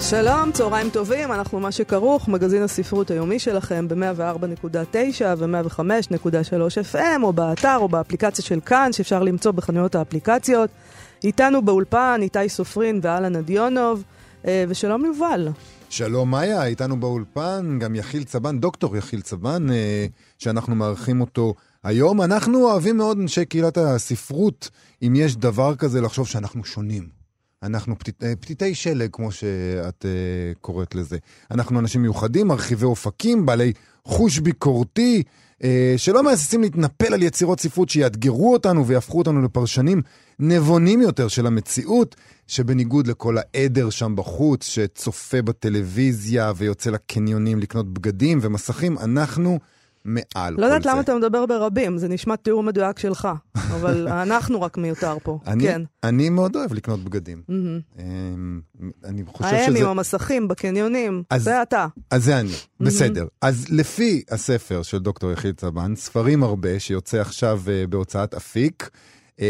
שלום, צהריים טובים, אנחנו מה שכרוך, מגזין הספרות היומי שלכם ב-104.9 ו-105.3 FM, או באתר או באפליקציה של כאן, שאפשר למצוא בחנויות האפליקציות. איתנו באולפן, איתי סופרין ואלן אדיונוב, אה, ושלום יובל. שלום מאיה, איתנו באולפן גם יחיל צבן, דוקטור יחיל צבן, אה, שאנחנו מארחים אותו היום. אנחנו אוהבים מאוד, אנשי קהילת הספרות, אם יש דבר כזה לחשוב שאנחנו שונים. אנחנו פתית, אה, פתיתי שלג, כמו שאת uh, קוראת לזה. אנחנו אנשים מיוחדים, מרחיבי אופקים, בעלי חוש ביקורתי, uh, שלא מהססים להתנפל על יצירות ספרות שיאתגרו אותנו ויהפכו אותנו לפרשנים נבונים יותר של המציאות, שבניגוד לכל העדר שם בחוץ, שצופה בטלוויזיה ויוצא לקניונים לקנות בגדים ומסכים, אנחנו... מעל כל לא יודעת זה. למה אתה מדבר ברבים, זה נשמע תיאור מדויק שלך, אבל אנחנו רק מיותר פה. אני, כן. אני מאוד אוהב לקנות בגדים. אמ, אני חושב האם שזה... עם המסכים בקניונים, אז- זה אתה. אז זה אני, בסדר. אז לפי הספר של דוקטור יחיד צבן, ספרים הרבה, שיוצא עכשיו uh, בהוצאת אפיק, uh,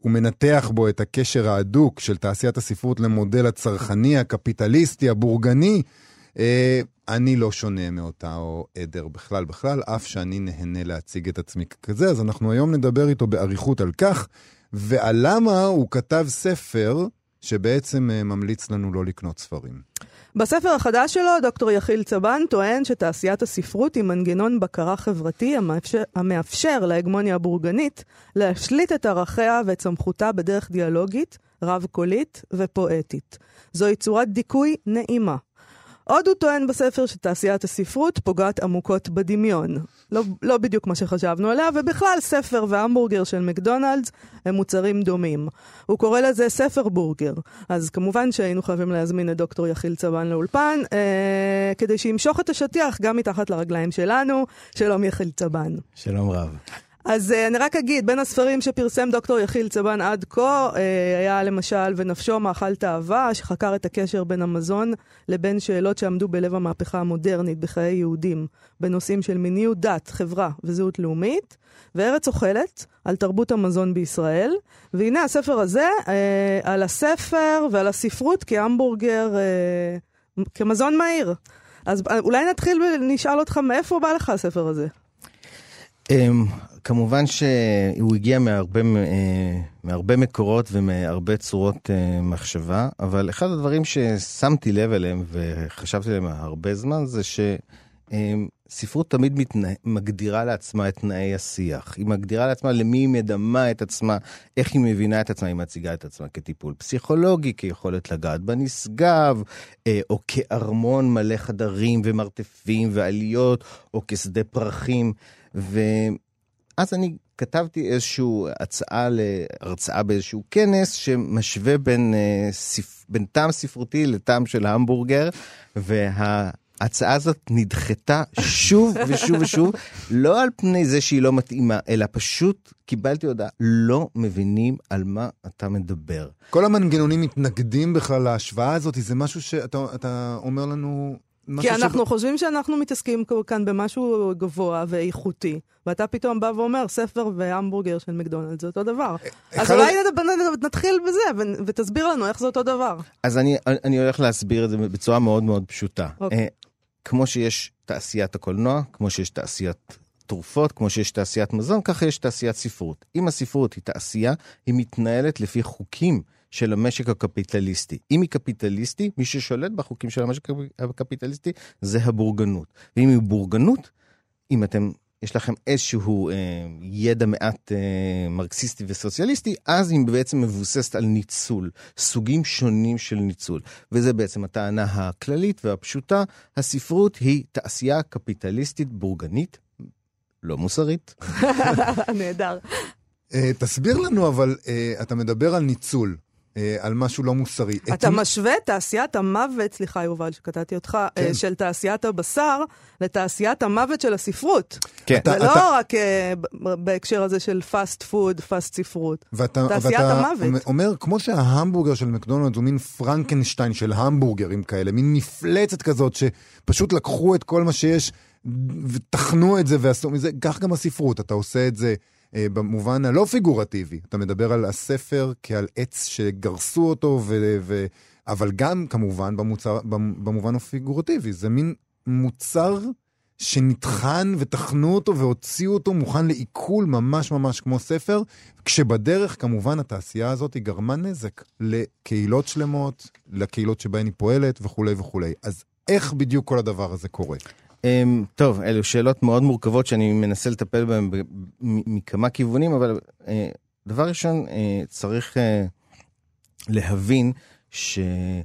הוא מנתח בו את הקשר ההדוק של תעשיית הספרות למודל הצרכני, הקפיטליסטי, הבורגני. Uh, אני לא שונה מאותה או עדר בכלל בכלל, אף שאני נהנה להציג את עצמי ככזה, אז אנחנו היום נדבר איתו באריכות על כך, ועל למה הוא כתב ספר שבעצם uh, ממליץ לנו לא לקנות ספרים. בספר החדש שלו, דוקטור יחיל צבן טוען שתעשיית הספרות היא מנגנון בקרה חברתי המאפשר, המאפשר להגמוניה הבורגנית להשליט את ערכיה ואת סמכותה בדרך דיאלוגית, רב-קולית ופואטית. זוהי צורת דיכוי נעימה. עוד הוא טוען בספר שתעשיית הספרות פוגעת עמוקות בדמיון. לא, לא בדיוק מה שחשבנו עליה, ובכלל ספר והמבורגר של מקדונלדס הם מוצרים דומים. הוא קורא לזה ספר בורגר. אז כמובן שהיינו חייבים להזמין את דוקטור יחיל צבן לאולפן, אה, כדי שימשוך את השטיח גם מתחת לרגליים שלנו. שלום יחיל צבן. שלום רב. אז uh, אני רק אגיד, בין הספרים שפרסם דוקטור יחיל צבן עד כה, uh, היה למשל "ונפשו מאכל תאווה", שחקר את הקשר בין המזון לבין שאלות שעמדו בלב המהפכה המודרנית בחיי יהודים, בנושאים של מיניות דת, חברה וזהות לאומית, וארץ אוכלת, על תרבות המזון בישראל. והנה הספר הזה, uh, על הספר ועל הספרות כהמבורגר, uh, כמזון מהיר. אז uh, אולי נתחיל ונשאל אותך, מאיפה בא לך הספר הזה? כמובן שהוא הגיע מהרבה, uh, מהרבה מקורות ומהרבה צורות uh, מחשבה, אבל אחד הדברים ששמתי לב אליהם וחשבתי עליהם הרבה זמן זה שספרות תמיד מתנה, מגדירה לעצמה את תנאי השיח. היא מגדירה לעצמה למי היא מדמה את עצמה, איך היא מבינה את עצמה, היא מציגה את עצמה כטיפול פסיכולוגי, כיכולת לגעת בנשגב, אה, או כארמון מלא חדרים ומרתפים ועליות, או כשדה פרחים. ואז אני כתבתי איזושהי הצעה להרצאה באיזשהו כנס שמשווה בין, אה, ספ... בין טעם ספרותי לטעם של המבורגר, וההצעה הזאת נדחתה שוב ושוב ושוב, לא על פני זה שהיא לא מתאימה, אלא פשוט קיבלתי הודעה, לא מבינים על מה אתה מדבר. כל המנגנונים מתנגדים בכלל להשוואה הזאת, זה משהו שאתה אתה אומר לנו... כי אנחנו חושבים שאנחנו מתעסקים כאן במשהו גבוה ואיכותי, ואתה פתאום בא ואומר, ספר והמבורגר של מקדונלדס זה אותו דבר. אז אחד אולי נתחיל בזה ו- ותסביר לנו איך זה אותו דבר. אז אני, אני הולך להסביר את זה בצורה מאוד מאוד פשוטה. אוקיי. אה, כמו שיש תעשיית הקולנוע, כמו שיש תעשיית תרופות, כמו שיש תעשיית מזון, ככה יש תעשיית ספרות. אם הספרות היא תעשייה, היא מתנהלת לפי חוקים של המשק הקפיטליסטי. אם היא קפיטליסטי, מי ששולט בחוקים של המשק הקפיטליסטי זה הבורגנות. ואם היא בורגנות, אם אתם יש לכם איזשהו אה, ידע מעט אה, מרקסיסטי וסוציאליסטי, אז היא בעצם מבוססת על ניצול, סוגים שונים של ניצול. וזה בעצם הטענה הכללית והפשוטה, הספרות היא תעשייה קפיטליסטית בורגנית, לא מוסרית. נהדר. אה, תסביר לנו, אבל אה, אתה מדבר על ניצול. אה, על משהו לא מוסרי. אתה את- משווה את תעשיית המוות, סליחה יובל שקטעתי אותך, כן. אה, של תעשיית הבשר, לתעשיית המוות של הספרות. כן. אתה- זה לא רק אה, בהקשר הזה של פאסט פוד, פאסט ספרות. ואתה, תעשיית ואתה המוות. אומר, כמו שההמבורגר של מקדונלדס הוא מין פרנקנשטיין של המבורגרים כאלה, מין מפלצת כזאת שפשוט לקחו את כל מה שיש וטחנו את זה ועשו מזה, כך גם הספרות, אתה עושה את זה במובן הלא פיגורטיבי. אתה מדבר על הספר כעל עץ שגרסו אותו, ו, ו, אבל גם כמובן במוצר, במובן הפיגורטיבי. זה מין מוצר שנטחן וטחנו אותו והוציאו אותו מוכן לעיכול ממש ממש כמו ספר, כשבדרך כמובן התעשייה הזאת היא גרמה נזק לקהילות שלמות, לקהילות שבהן היא פועלת וכולי וכולי. אז איך בדיוק כל הדבר הזה קורה? אמ, טוב, אלו שאלות מאוד מורכבות שאני מנסה לטפל בהן מכמה כיוונים, אבל אה, דבר ראשון, אה, צריך אה, להבין שיש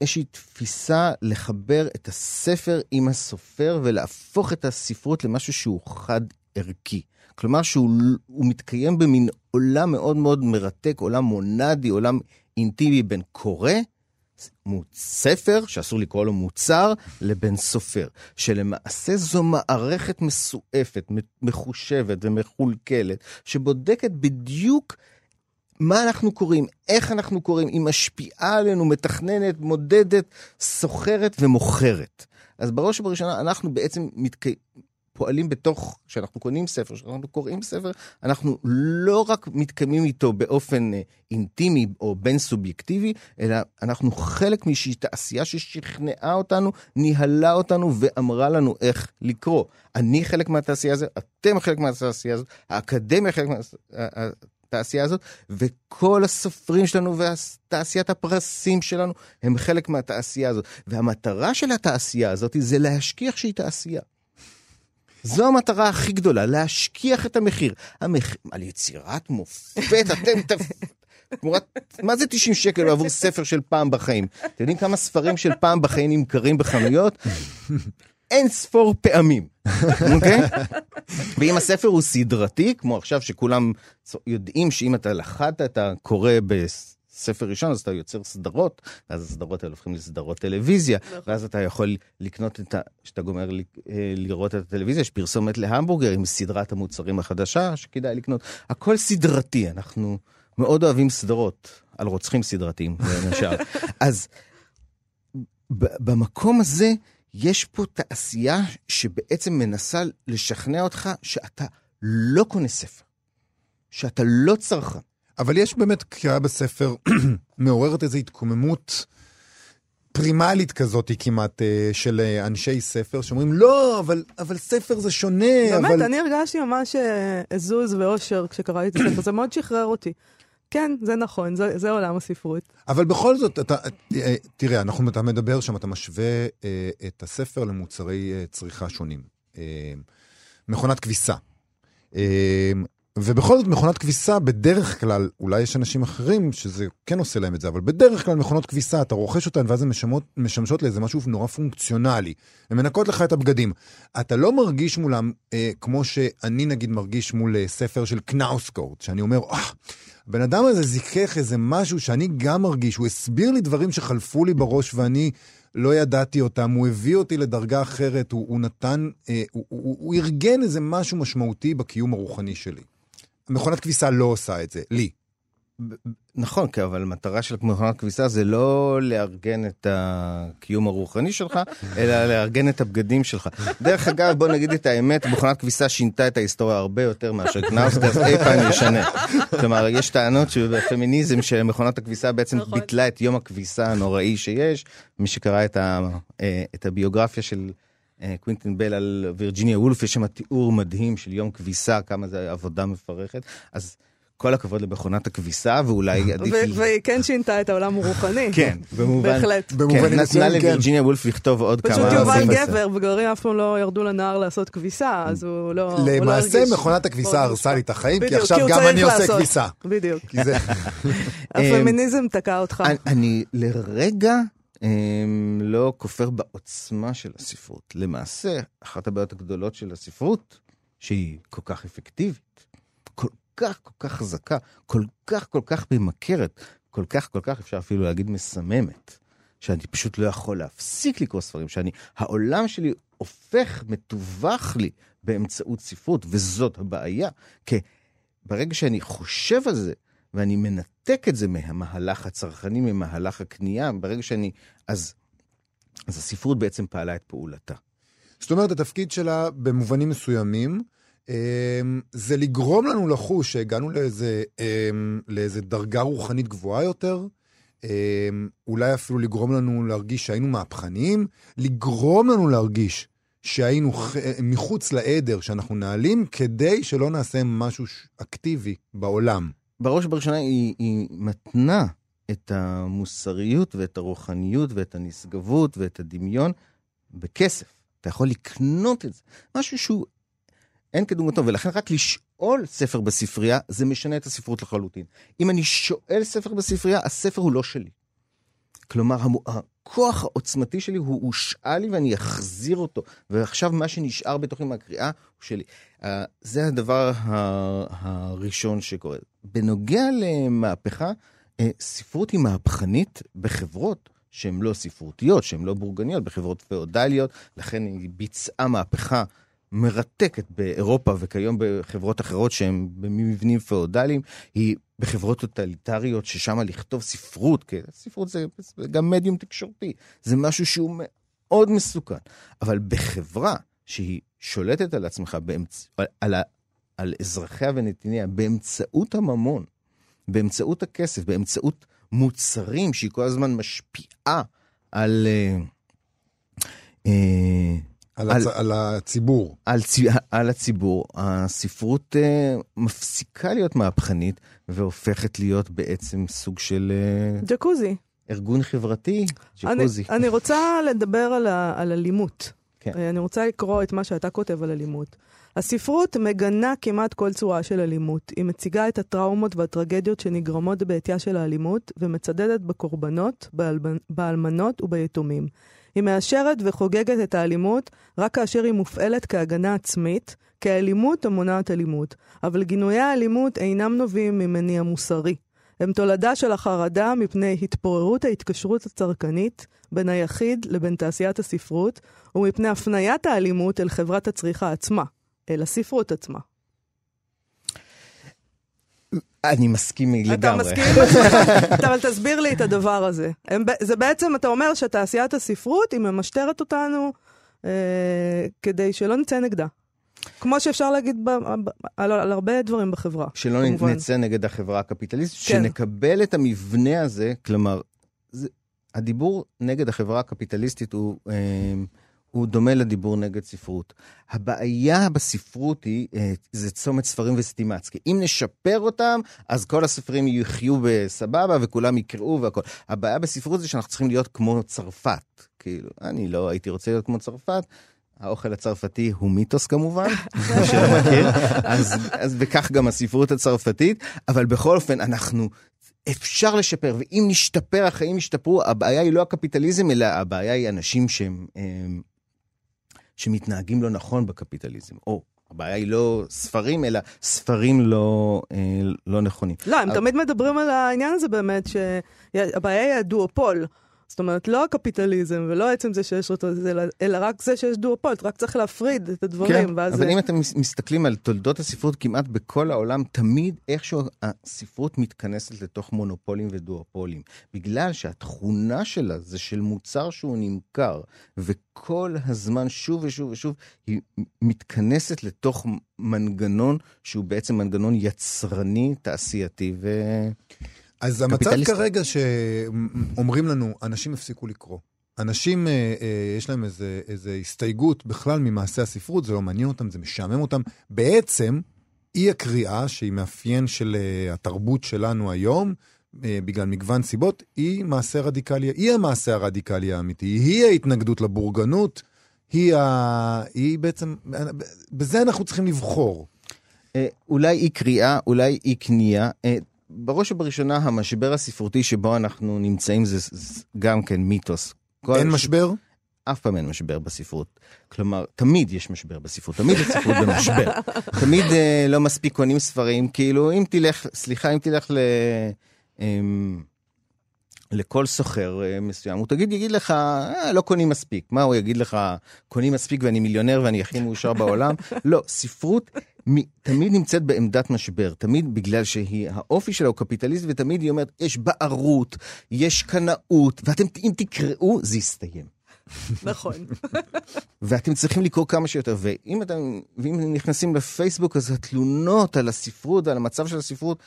איזושהי תפיסה לחבר את הספר עם הסופר ולהפוך את הספרות למשהו שהוא חד-ערכי. כלומר שהוא הוא מתקיים במין עולם מאוד מאוד מרתק, עולם מונדי, עולם אינטימי בין קורא ספר, שאסור לקרוא לו מוצר, לבין סופר. שלמעשה זו מערכת מסועפת, מחושבת ומחולקלת, שבודקת בדיוק מה אנחנו קוראים, איך אנחנו קוראים, היא משפיעה עלינו, מתכננת, מודדת, סוחרת ומוכרת. אז בראש ובראשונה אנחנו בעצם מתק... פועלים בתוך, כשאנחנו קונים ספר, כשאנחנו קוראים ספר, אנחנו לא רק מתקיימים איתו באופן אה, אינטימי או בין סובייקטיבי, אלא אנחנו חלק מאיזושהי תעשייה ששכנעה אותנו, ניהלה אותנו ואמרה לנו איך לקרוא. אני חלק מהתעשייה הזאת, אתם חלק מהתעשייה הזאת, האקדמיה חלק מהתעשייה הזאת, וכל הסופרים שלנו ותעשיית הפרסים שלנו הם חלק מהתעשייה הזאת. והמטרה של התעשייה הזאת זה להשכיח שהיא תעשייה. זו המטרה הכי גדולה, להשכיח את המחיר. המח... על יצירת מופת, אתם... ת... תמורת, מה זה 90 שקל עבור ספר של פעם בחיים? אתם יודעים כמה ספרים של פעם בחיים נמכרים בחנויות? אין ספור פעמים, אוקיי? ואם הספר הוא סדרתי, כמו עכשיו שכולם יודעים שאם אתה לחדת את הקורא בספר ראשון, אז אתה יוצר סדרות, ואז הסדרות האלה הופכים לסדרות טלוויזיה, ואז אתה יכול לקנות את ה... כשאתה גומר ל- אה, לראות את הטלוויזיה, יש פרסומת להמבורגר עם סדרת המוצרים החדשה שכדאי לקנות. הכל סדרתי, אנחנו מאוד אוהבים סדרות על רוצחים סדרתיים, השאר. אז במקום הזה, יש פה תעשייה שבעצם מנסה לשכנע אותך שאתה לא קונה ספר, שאתה לא צרכן. אבל יש באמת קריאה בספר מעוררת איזו התקוממות פרימלית כזאת כמעט אה, של אה, אנשי ספר שאומרים לא, אבל, אבל ספר זה שונה, באמת, אבל... אני הרגשתי ממש אה, עזוז ואושר כשקראתי את הספר, זה מאוד שחרר אותי. כן, זה נכון, זה, זה עולם הספרות. אבל בכל זאת, אתה, אה, תראה, אנחנו, אתה מדבר שם, אתה משווה אה, את הספר למוצרי אה, צריכה שונים. אה, מכונת כביסה. אה, ובכל זאת, מכונת כביסה, בדרך כלל, אולי יש אנשים אחרים שזה כן עושה להם את זה, אבל בדרך כלל מכונות כביסה, אתה רוכש אותן ואז הן משמות, משמשות לאיזה משהו נורא פונקציונלי. הן מנקות לך את הבגדים. אתה לא מרגיש מולם אה, כמו שאני נגיד מרגיש מול אה, ספר של קנאוסקורט, שאני אומר, אה, הבן אדם הזה זיכך איזה משהו שאני גם מרגיש, הוא הסביר לי דברים שחלפו לי בראש ואני לא ידעתי אותם, הוא הביא אותי לדרגה אחרת, הוא, הוא נתן, אה, הוא, הוא, הוא ארגן איזה משהו משמעותי בקיום הרוחני שלי. מכונת כביסה לא עושה את זה, לי. נכון, כי אבל המטרה של מכונת כביסה זה לא לארגן את הקיום הרוחני שלך, אלא לארגן את הבגדים שלך. דרך אגב, בוא נגיד את האמת, מכונת כביסה שינתה את ההיסטוריה הרבה יותר מאשר קנאוסקס אי פעם ישנה. כלומר, יש טענות שבפמיניזם שמכונת הכביסה בעצם נכון. ביטלה את יום הכביסה הנוראי שיש. מי שקרא את, ה, אה, את הביוגרפיה של קווינטין בל על וירג'יניה וולף, יש שם תיאור מדהים של יום כביסה, כמה זה עבודה מפרכת. אז כל הכבוד למכונת הכביסה, ואולי עדיף... והיא כן שינתה את העולם הרוחני. כן, במובן... בהחלט. כן, נתנה מסוימים, כן. לווירג'יניה וולף לכתוב עוד כמה... פשוט יובל. גבר, וגברים אף פעם לא ירדו לנהר לעשות כביסה, אז הוא לא לא למעשה. מכונת הכביסה הרסה לי את החיים, כי עכשיו גם אני עושה. כביסה. בדיוק. הפמיניזם תקע אותך. אני- אני לרגע לא כופר בעוצמה של הספרות. למעשה, אחת הבעיות הגדולות של הספרות, שהיא כל כך אפקטיבית, כל, כך כל כך חזקה, כל כך כל כך ממכרת, כל כך כל כך אפשר אפילו להגיד מסממת, שאני פשוט לא יכול להפסיק לקרוא ספרים, שאני, העולם שלי הופך, מתווך לי באמצעות ספרות, וזאת הבעיה. כי ברגע שאני חושב על זה, ואני מנתק את זה מהמהלך הצרכני, ממהלך הקנייה, ברגע שאני... אז, אז הספרות בעצם פעלה את פעולתה. זאת אומרת, התפקיד שלה במובנים מסוימים, אמ, זה לגרום לנו לחוש שהגענו לאיזה, אמ, לאיזה דרגה רוחנית גבוהה יותר, אמ, אולי אפילו לגרום לנו להרגיש שהיינו מהפכניים, לגרום לנו להרגיש שהיינו ח- מחוץ לעדר שאנחנו נעלים, כדי שלא נעשה משהו אקטיבי בעולם. בראש ובראשונה היא, היא מתנה את המוסריות ואת הרוחניות ואת הנשגבות ואת הדמיון בכסף. אתה יכול לקנות את זה. משהו שהוא אין כדוגמתו, ולכן רק לשאול ספר בספרייה, זה משנה את הספרות לחלוטין. אם אני שואל ספר בספרייה, הספר הוא לא שלי. כלומר, הכוח העוצמתי שלי הוא הושאל לי ואני אחזיר אותו, ועכשיו מה שנשאר בתוכי מהקריאה הוא שלי. Uh, זה הדבר הראשון שקורה. בנוגע למהפכה, ספרות היא מהפכנית בחברות שהן לא ספרותיות, שהן לא בורגניות, בחברות פאודליות, לכן היא ביצעה מהפכה מרתקת באירופה וכיום בחברות אחרות שהן במבנים פאודליים, היא בחברות טוטליטריות ששם לכתוב ספרות, כי ספרות זה גם מדיום תקשורתי, זה משהו שהוא מאוד מסוכן. אבל בחברה שהיא שולטת על עצמך, באמצ... על, על, על אזרחיה ונתיניה, באמצעות הממון, באמצעות הכסף, באמצעות מוצרים שהיא כל הזמן משפיעה על... אה, אה, על, על- הצ... על הציבור. על, צי... על הציבור, הספרות אה, מפסיקה להיות מהפכנית והופכת להיות בעצם סוג של אה, ג'קוזי. ארגון חברתי, אני, ג'קוזי. אני רוצה לדבר על, ה, על אלימות. כן. אני רוצה לקרוא את מה שאתה כותב על אלימות. הספרות מגנה כמעט כל צורה של אלימות. היא מציגה את הטראומות והטרגדיות שנגרמות בעטייה של האלימות, ומצדדת בקורבנות, באלמנ- באלמנות וביתומים. היא מאשרת וחוגגת את האלימות רק כאשר היא מופעלת כהגנה עצמית, כאלימות המונעת אלימות. אבל גינויי האלימות אינם נובעים ממניע מוסרי. הם תולדה של החרדה מפני התפוררות ההתקשרות הצרכנית בין היחיד לבין תעשיית הספרות, ומפני הפניית האלימות אל חברת הצריכה עצמה, אל הספרות עצמה. אני מסכים אתה לגמרי. מסכים עם עצמך? אתה- אבל תסביר לי את הדבר הזה. הם, זה בעצם, אתה אומר שתעשיית הספרות, היא ממשטרת אותנו אה, כדי שלא נצא נגדה. כמו שאפשר להגיד ב, ב, על, על הרבה דברים בחברה. שלא כמובן. נצא נגד החברה הקפיטליסטית, כן. שנקבל את המבנה הזה, כלומר, זה, הדיבור נגד החברה הקפיטליסטית הוא, אה, הוא דומה לדיבור נגד ספרות. הבעיה בספרות היא, אה, זה צומת ספרים וסטימצקי. אם נשפר אותם, אז כל הספרים יחיו בסבבה וכולם יקראו והכל. הבעיה בספרות זה שאנחנו צריכים להיות כמו צרפת. כאילו, אני לא הייתי רוצה להיות כמו צרפת. האוכל הצרפתי הוא מיתוס כמובן, מי שלא מכיר, אז, אז וכך גם הספרות הצרפתית, אבל בכל אופן אנחנו, אפשר לשפר, ואם נשתפר, החיים ישתפרו, הבעיה היא לא הקפיטליזם, אלא הבעיה היא אנשים שהם, הם, שמתנהגים לא נכון בקפיטליזם, או הבעיה היא לא ספרים, אלא ספרים לא, אה, לא נכונים. לא, הם אבל- תמיד מדברים על העניין הזה באמת, שהבעיה היא הדואופול. זאת אומרת, לא הקפיטליזם ולא עצם זה שיש אותו, אלא, רק זה שיש דואופול, רק צריך להפריד את הדברים. כן, ואז אבל זה- אם אתם מס- מסתכלים על תולדות הספרות כמעט בכל העולם, תמיד איכשהו הספרות מתכנסת לתוך מונופולים ודואופולים. בגלל שהתכונה שלה זה של מוצר שהוא נמכר, וכל הזמן שוב ושוב ושוב היא מתכנסת לתוך מנגנון שהוא בעצם מנגנון יצרני, תעשייתי ו... אז המצב. כרגע שאומרים לנו, אנשים הפסיקו לקרוא. אנשים, אה, אה, יש להם איזה, איזה הסתייגות בכלל ממעשה הספרות, זה לא מעניין אותם, זה משעמם אותם. בעצם, אי הקריאה, שהיא מאפיין של אה, התרבות שלנו היום, אה, בגלל מגוון סיבות, היא מעשה רדיקלי, היא המעשה הרדיקלי האמיתי, היא ההתנגדות לבורגנות, היא, ה... היא בעצם, בזה אנחנו צריכים לבחור. אה, אולי אי קריאה, אולי אי קנייה. אה, בראש ובראשונה, המשבר הספרותי שבו אנחנו נמצאים זה גם כן מיתוס. אין ש- משבר? אף פעם אין משבר בספרות. כלומר, תמיד יש משבר בספרות, תמיד הספרות במשבר. תמיד אה, לא מספיק קונים ספרים, כאילו, אם תלך, סליחה, אם תלך ל... אה, לכל סוחר אה, מסוים, הוא תגיד, יגיד לך, אה, לא קונים מספיק. מה הוא יגיד לך, קונים מספיק ואני מיליונר ואני הכי מאושר בעולם? לא, ספרות תמיד נמצאת בעמדת משבר, תמיד בגלל שהיא, האופי שלה הוא קפיטליסט, ותמיד היא אומרת, יש בערות, יש קנאות, ואתם, אם תקראו, זה יסתיים. נכון. ואתם צריכים לקרוא כמה שיותר. ואם אתם, ואם נכנסים לפייסבוק, אז התלונות על הספרות ועל המצב של הספרות,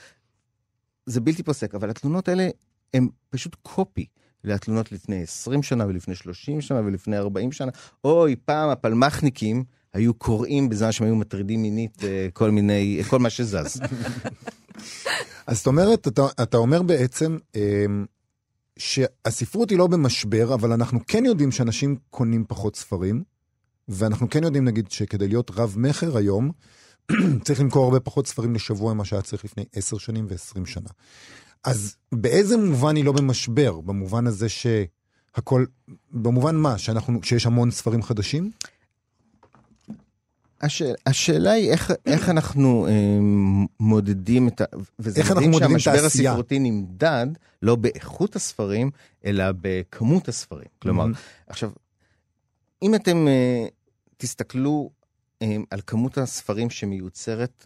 זה בלתי פוסק. אבל התלונות האלה הן פשוט קופי לתלונות לפני 20 שנה ולפני 30 שנה ולפני 40 שנה. אוי, פעם הפלמחניקים היו קוראים בזמן שהם היו מטרידים מינית אה, כל מיני, כל מה שזז. אז זאת אומרת, אתה, אתה אומר בעצם אמ, שהספרות היא לא במשבר, אבל אנחנו כן יודעים שאנשים קונים פחות ספרים, ואנחנו כן יודעים, נגיד, שכדי להיות רב-מכר היום, צריך למכור הרבה פחות ספרים לשבוע ממה שהיה צריך לפני עשר שנים ועשרים שנה. אז באיזה מובן היא לא במשבר? במובן הזה שהכל, במובן מה? שאנחנו, שיש המון ספרים חדשים? השאל, השאלה היא איך, איך אנחנו אה, מודדים את ה... וזה איך אנחנו מודדים את שהמשבר העשייה? הספרותי נמדד לא באיכות הספרים, אלא בכמות הספרים. כלומר, מהמם. עכשיו, אם אתם אה, תסתכלו אה, על כמות הספרים שמיוצרת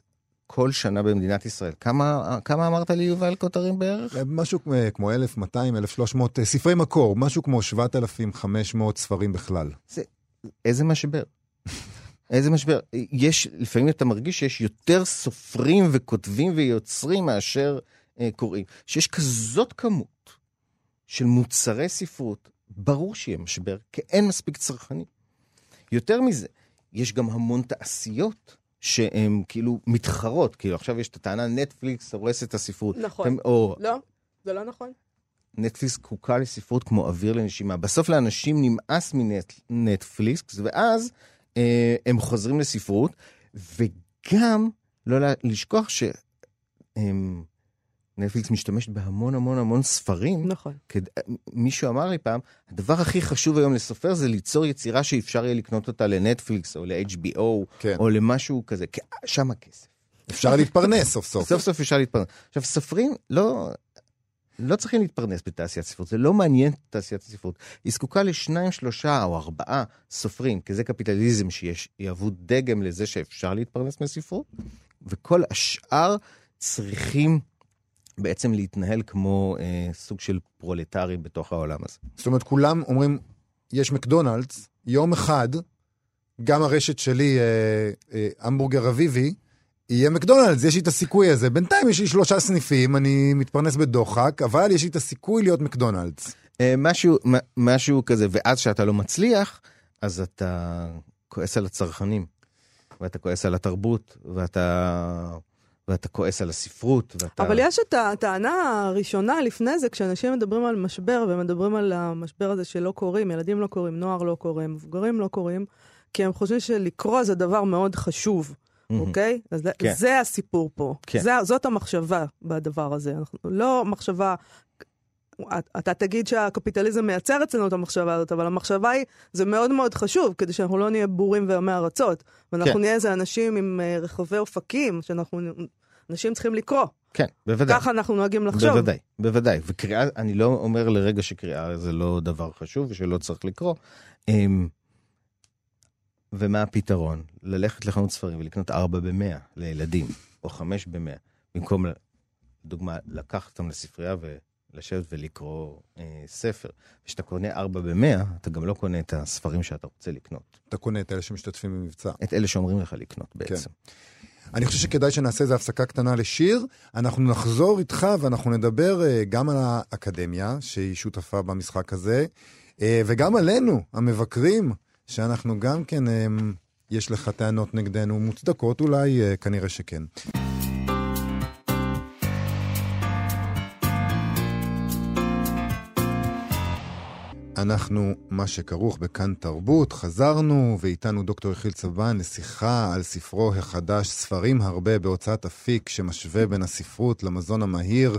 כל שנה במדינת ישראל, כמה, כמה אמרת לי, יובל, כותרים בערך? משהו כמו- כמו 1,200, 1,300 אה, ספרי מקור, משהו כמו 7,500 ספרים בכלל. איזה משבר. איזה משבר. יש, לפעמים אתה מרגיש שיש יותר סופרים וכותבים ויוצרים מאשר אה, קוראים. שיש כזאת כמות של מוצרי ספרות, ברור שיהיה משבר, כי אין מספיק צרכנים. יותר מזה, יש גם המון תעשיות שהן כאילו מתחרות, כאילו עכשיו יש את הטענה נטפליקס הורס את הספרות. נכון. אתם- או לא, זה לא נכון. נטפליקס זקוקה לספרות כמו אוויר לנשימה. בסוף לאנשים נמאס מנטפליקס, ואז אה, הם חוזרים לספרות, וגם לא לשכוח שנטפליקס משתמשת בהמון המון המון ספרים. נכון. כד... מישהו אמר לי פעם, הדבר הכי חשוב היום לסופר זה ליצור יצירה שאפשר יהיה לקנות אותה לנטפליקס או ל-HBO כן. או למשהו כזה, כי שם הכסף. אפשר להתפרנס סוף סוף. סוף סוף אפשר להתפרנס. עכשיו, סופרים לא, לא צריכים להתפרנס בתעשיית ספרות, זה לא מעניין את תעשיית הספרות. היא זקוקה לשניים, שלושה או ארבעה סופרים, כי זה קפיטליזם שיש, יהוו דגם לזה שאפשר להתפרנס מספרות, וכל השאר צריכים בעצם להתנהל כמו אה, סוג של פרולטרים בתוך העולם הזה. זאת אומרת, כולם אומרים, יש מקדונלדס, יום אחד, גם הרשת שלי, אה, אה, המבורגר אביבי, יהיה מקדונלדס, יש לי את הסיכוי הזה. בינתיים יש לי שלושה סניפים, אני מתפרנס בדוחק, אבל יש לי את הסיכוי להיות מקדונלדס. אה, משהו, משהו כזה, ואז כשאתה לא מצליח, אז אתה כועס על הצרכנים, ואתה כועס על התרבות, ואתה, ואתה כועס על הספרות, ואתה... אבל יש את הטענה הראשונה לפני זה, כשאנשים מדברים על משבר, ומדברים על המשבר הזה שלא קוראים, ילדים לא קוראים, נוער לא קוראים, מבוגרים לא קוראים, כי הם חושבים שלקרוא זה דבר מאוד חשוב. אוקיי? אז כן. זה הסיפור פה. כן. זה- זאת המחשבה בדבר הזה. אנחנו, לא מחשבה... אתה תגיד שהקפיטליזם מייצר אצלנו את המחשבה הזאת, אבל המחשבה היא, זה מאוד מאוד חשוב, כדי שאנחנו לא נהיה בורים ועמי ארצות. ואנחנו כן. נהיה איזה אנשים עם אה, רחבי אופקים, שאנחנו, אנשים צריכים לקרוא. כן, בוודאי. ככה אנחנו נוהגים לחשוב. בוודאי, בוודאי. וקריאה, אני לא אומר לרגע שקריאה זה לא דבר חשוב ושלא צריך לקרוא. אמ, ומה הפתרון? ללכת לחנות ספרים ולקנות 4 ב-100 לילדים, או 5 ב-100, במקום, לדוגמה, לקחת אותם לספרייה ולשבת ולקרוא אה, ספר. כשאתה קונה 4 ב-100, אתה גם לא קונה את הספרים שאתה רוצה לקנות. אתה קונה את אלה שמשתתפים במבצע. את אלה שאומרים לך לקנות בעצם. אני חושב שכדאי שנעשה איזו הפסקה קטנה לשיר. אנחנו נחזור איתך ואנחנו נדבר אה, גם על האקדמיה, שהיא שותפה במשחק הזה, אה, וגם עלינו, המבקרים, שאנחנו גם כן, אה, יש לך טענות נגדנו, מוצדקות אולי, אה, כנראה שכן. אנחנו, מה שכרוך בכאן תרבות, חזרנו, ואיתנו דוקטור יחיל צבן לשיחה על ספרו החדש, ספרים הרבה בהוצאת אפיק, שמשווה בין הספרות למזון המהיר,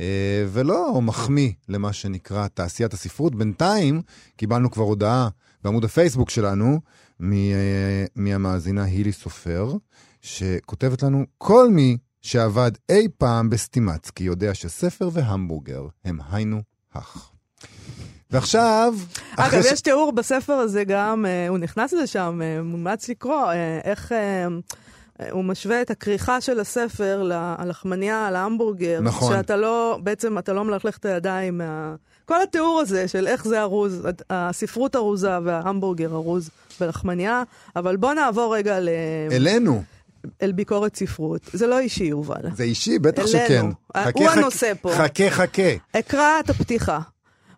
אה, ולא מחמיא למה שנקרא תעשיית הספרות. בינתיים קיבלנו כבר הודעה בעמוד הפייסבוק שלנו, מ- אה, מהמאזינה הילי סופר, שכותבת לנו, כל מי שעבד אי פעם בסטימצקי יודע שספר והמבורגר הם היינו הך. ועכשיו, אגב, ש- יש תיאור בספר הזה גם, אה, הוא נכנס לזה שם, אה, מומלץ לקרוא, אה, איך אה, אה, הוא משווה את הכריכה של הספר ללחמניה, להמבורגר. נכון. שאתה לא, בעצם אתה לא מלכלך את הידיים מה... כל התיאור הזה של איך זה ארוז, הספרות ארוזה וההמבורגר ארוז בלחמניה, אבל בוא נעבור רגע ל... אלינו, אל ביקורת ספרות. זה לא אישי, יובל. זה אישי, בטח אלינו. שכן. אה, חכה, הוא חכה, הנושא פה. חכה, חכה. אקרא את הפתיחה.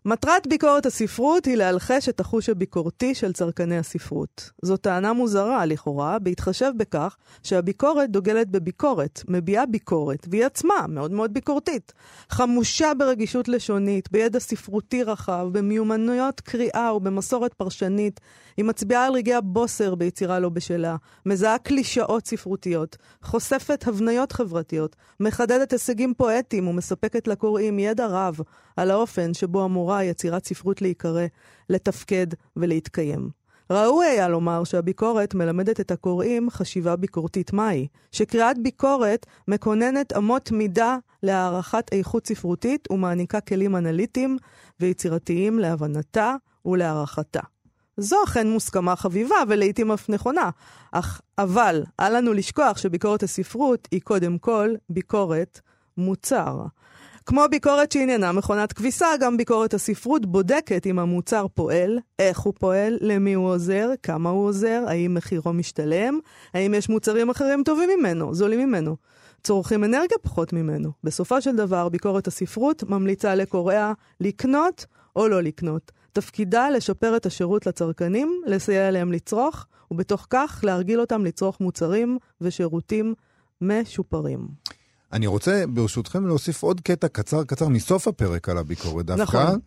מטרת ביקורת הספרות היא להלחש את החוש הביקורתי של צרכני הספרות. זו טענה מוזרה, לכאורה, בהתחשב בכך שהביקורת דוגלת בביקורת, מביעה ביקורת, והיא עצמה מאוד מאוד ביקורתית. חמושה ברגישות לשונית, בידע ספרותי רחב, במיומנויות קריאה ובמסורת פרשנית. היא מצביעה על רגעי הבוסר ביצירה לא בשלה, מזהה קלישאות ספרותיות, חושפת הבניות חברתיות, מחדדת הישגים פואטיים ומספקת לקוראים ידע רב על האופן שבו אמורה יצירת ספרות להיקרא, לתפקד ולהתקיים. ראוי היה לומר שהביקורת מלמדת את הקוראים חשיבה ביקורתית מהי, שקריאת ביקורת מקוננת אמות מידה להערכת איכות ספרותית ומעניקה כלים אנליטיים ויצירתיים להבנתה ולהערכתה. זו אכן מוסכמה חביבה ולעיתים אף נכונה, אך אבל אל לנו לשכוח שביקורת הספרות היא קודם כל ביקורת מוצר. כמו ביקורת שעניינה מכונת כביסה, גם ביקורת הספרות בודקת אם המוצר פועל, איך הוא פועל, למי הוא עוזר, כמה הוא עוזר, האם מחירו משתלם, האם יש מוצרים אחרים טובים ממנו, זולים ממנו. צורכים אנרגיה פחות ממנו. בסופו של דבר, ביקורת הספרות ממליצה לקוראיה לקנות או לא לקנות. תפקידה לשפר את השירות לצרכנים, לסייע להם לצרוך, ובתוך כך להרגיל אותם לצרוך מוצרים ושירותים משופרים. אני רוצה, ברשותכם, להוסיף עוד קטע קצר קצר מסוף הפרק על הביקורת דווקא. נכון.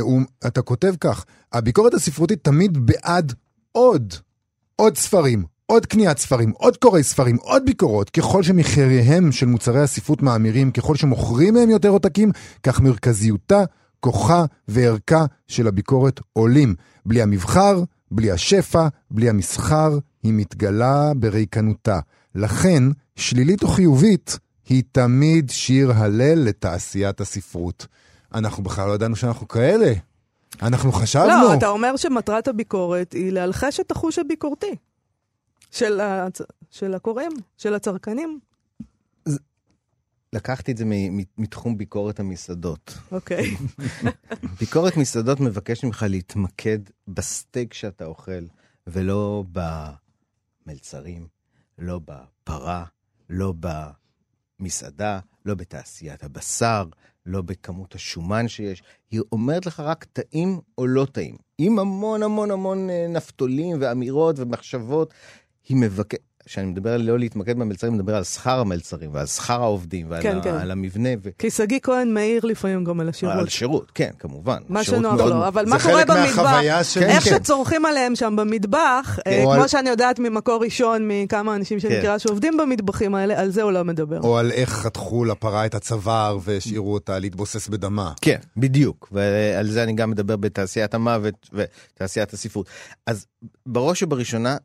הוא, אתה כותב כך, הביקורת הספרותית תמיד בעד עוד, עוד ספרים, עוד קניית ספרים, עוד קוראי ספרים, עוד ביקורות. ככל שמחיריהם של מוצרי הספרות מאמירים, ככל שמוכרים מהם יותר עותקים, כך מרכזיותה, כוחה וערכה של הביקורת עולים. בלי המבחר, בלי השפע, בלי המסחר, היא מתגלה בריקנותה. לכן, שלילית או חיובית, היא תמיד שיר הלל לתעשיית הספרות. אנחנו בכלל לא ידענו שאנחנו כאלה. אנחנו חשבנו. לא, אתה אומר שמטרת הביקורת היא להלחש את החוש הביקורתי של, הצ... של הקוראים, של הצרכנים. לקחתי את זה מתחום ביקורת המסעדות. אוקיי. ביקורת מסעדות מבקש ממך להתמקד בסטייק שאתה אוכל, ולא במלצרים, לא בפרה, לא במסעדה, לא בתעשיית הבשר, לא בכמות השומן שיש. היא אומרת לך רק טעים או לא טעים. עם המון המון המון אה, נפתולים ואמירות ומחשבות. היא מבקשת, כשאני מדבר על לא להתמקד במלצרים, אני מדבר על שכר המלצרים ועל שכר העובדים ועל כן, ה- כן. על המבנה. ו... כי שגיא כהן מעיר לפעמים גם על השירות. על שירות, כן, כמובן. מה שנוח מאוד- לו, אבל מה קורה חלק במטבח? מהחוויה של... איך כן. שצורכים עליהם שם במטבח, אה, כמו על- שאני יודעת ממקור ראשון, מכמה אנשים שאני כן. מכירה שעובדים במטבחים האלה, על זה הוא לא מדבר. או על איך חתכו לפרה את הצוואר והשאירו אותה להתבוסס בדמה. כן, בדיוק, ועל זה אני גם מדבר בתעשיית המוות ותעשיית הספרות. אז בראש ובראשונה,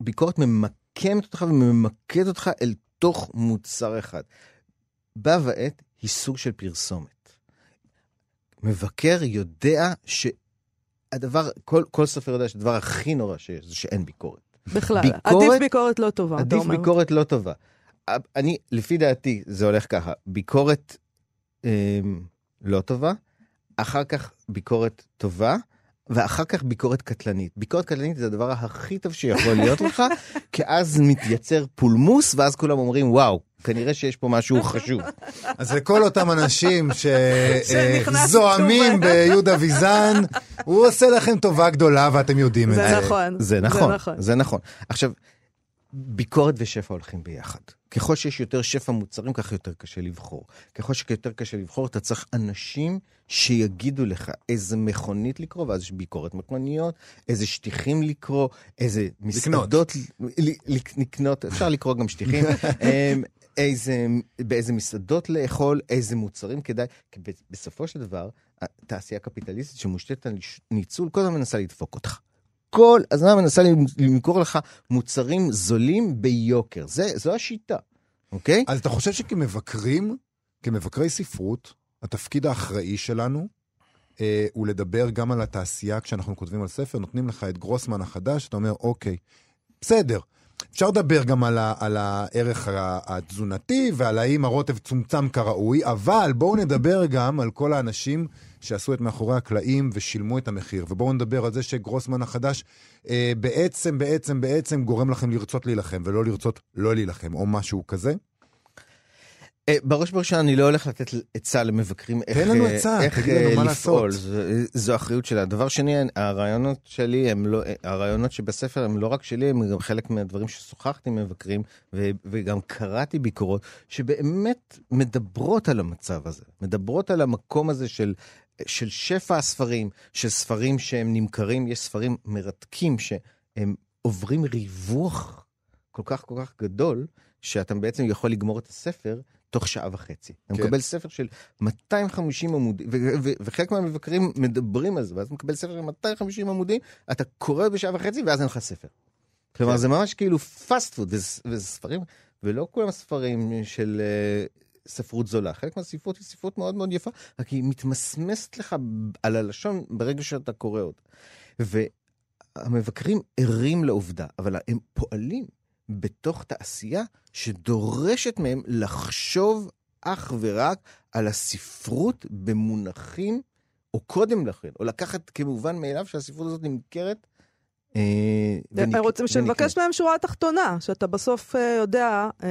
הביקורת ממקמת אותך וממקדת אותך אל תוך מוצר אחד. בה ועת היא סוג של פרסומת. מבקר יודע שהדבר, כל, כל סופר יודע שהדבר הכי נורא שיש זה שאין ביקורת. בכלל. ביקורת- עדיף ביקורת לא טובה, עדיף אומר. ביקורת לא טובה. אני, לפי דעתי, זה הולך ככה, ביקורת אה, לא טובה, אחר כך ביקורת טובה, ואחר כך ביקורת קטלנית. ביקורת קטלנית זה הדבר הכי טוב שיכול להיות לך, כי אז מתייצר פולמוס, ואז כולם אומרים, וואו, כנראה שיש פה משהו חשוב. אז לכל אותם אנשים שזועמים בהם. ביהודה ויזן, הוא עושה לכם טובה גדולה ואתם יודעים את זה זה. נכון. זה נכון, זה נכון. עכשיו, ביקורת ושפע הולכים ביחד. ככל שיש יותר שפע מוצרים, כך יותר קשה לבחור. ככל שיותר קשה לבחור, אתה צריך אנשים שיגידו לך איזה מכונית לקרוא, ואז יש ביקורת מכוניות, איזה שטיחים לקרוא, איזה מסעדות ל- ל- לקנות, אפשר לקרוא גם שטיחים, אמ, איזה, באיזה מסעדות לאכול, איזה מוצרים כדאי, כי בסופו של דבר, התעשייה הקפיטליסטית שמושתתת על ניצול, כל הזמן מנסה לדפוק אותך. כל הזמן מנסה למכור לך מוצרים זולים ביוקר. זה, זו השיטה, אוקיי? אז אתה חושב שכמבקרים, כמבקרי ספרות, התפקיד האחראי שלנו אה, הוא לדבר גם על התעשייה כשאנחנו כותבים על ספר, נותנים לך את גרוסמן החדש, אתה אומר, אוקיי, בסדר. אפשר לדבר גם על, ה, על הערך התזונתי ועל האם הרוטב צומצם כראוי, אבל בואו נדבר גם על כל האנשים שעשו את מאחורי הקלעים ושילמו את המחיר. ובואו נדבר על זה שגרוסמן החדש אה, בעצם, בעצם, בעצם גורם לכם לרצות להילחם, ולא לרצות לא להילחם, או משהו כזה. אה, בראש ובראשונה אני לא הולך לתת עצה למבקרים איך, תן לנו עצה, איך תגיד לנו מה לעשות. זו, זו אחריות שלה. דבר שני, הרעיונות שלי הם לא, הרעיונות שבספר הם לא רק שלי, הם גם חלק מהדברים ששוחחתי עם מבקרים ו, וגם קראתי ביקורות שבאמת מדברות על המצב הזה, מדברות על המקום הזה של, של שפע הספרים, של ספרים שהם נמכרים, יש ספרים מרתקים שהם עוברים ריווח כל כך כל כך גדול, שאתה בעצם יכול לגמור את הספר תוך שעה וחצי. אתה כן. מקבל ספר של 250 עמודים, וחלק מהמבקרים מדברים על זה, ואז אתה מקבל ספר של 250 עמודים, אתה קורא בשעה וחצי ואז אין לך ספר. כלומר, כן. זה ממש כאילו פאסט פוד, וזה וזה ספרים, ולא כולם ספרים של אה, ספרות זולה. חלק מהספרות היא ספרות מאוד מאוד יפה, רק היא מתמסמסת לך על הלשון ברגע שאתה קורא אותה. והמבקרים ערים לעובדה, אבל הם פועלים בתוך תעשייה שדורשת מהם לחשוב אך ורק על הספרות במונחים, או קודם לכן, או לקחת כמובן מאליו שהספרות הזאת נמכרת. שנבקש מהם שורה תחתונה, שאתה בסוף אה, יודע, אה,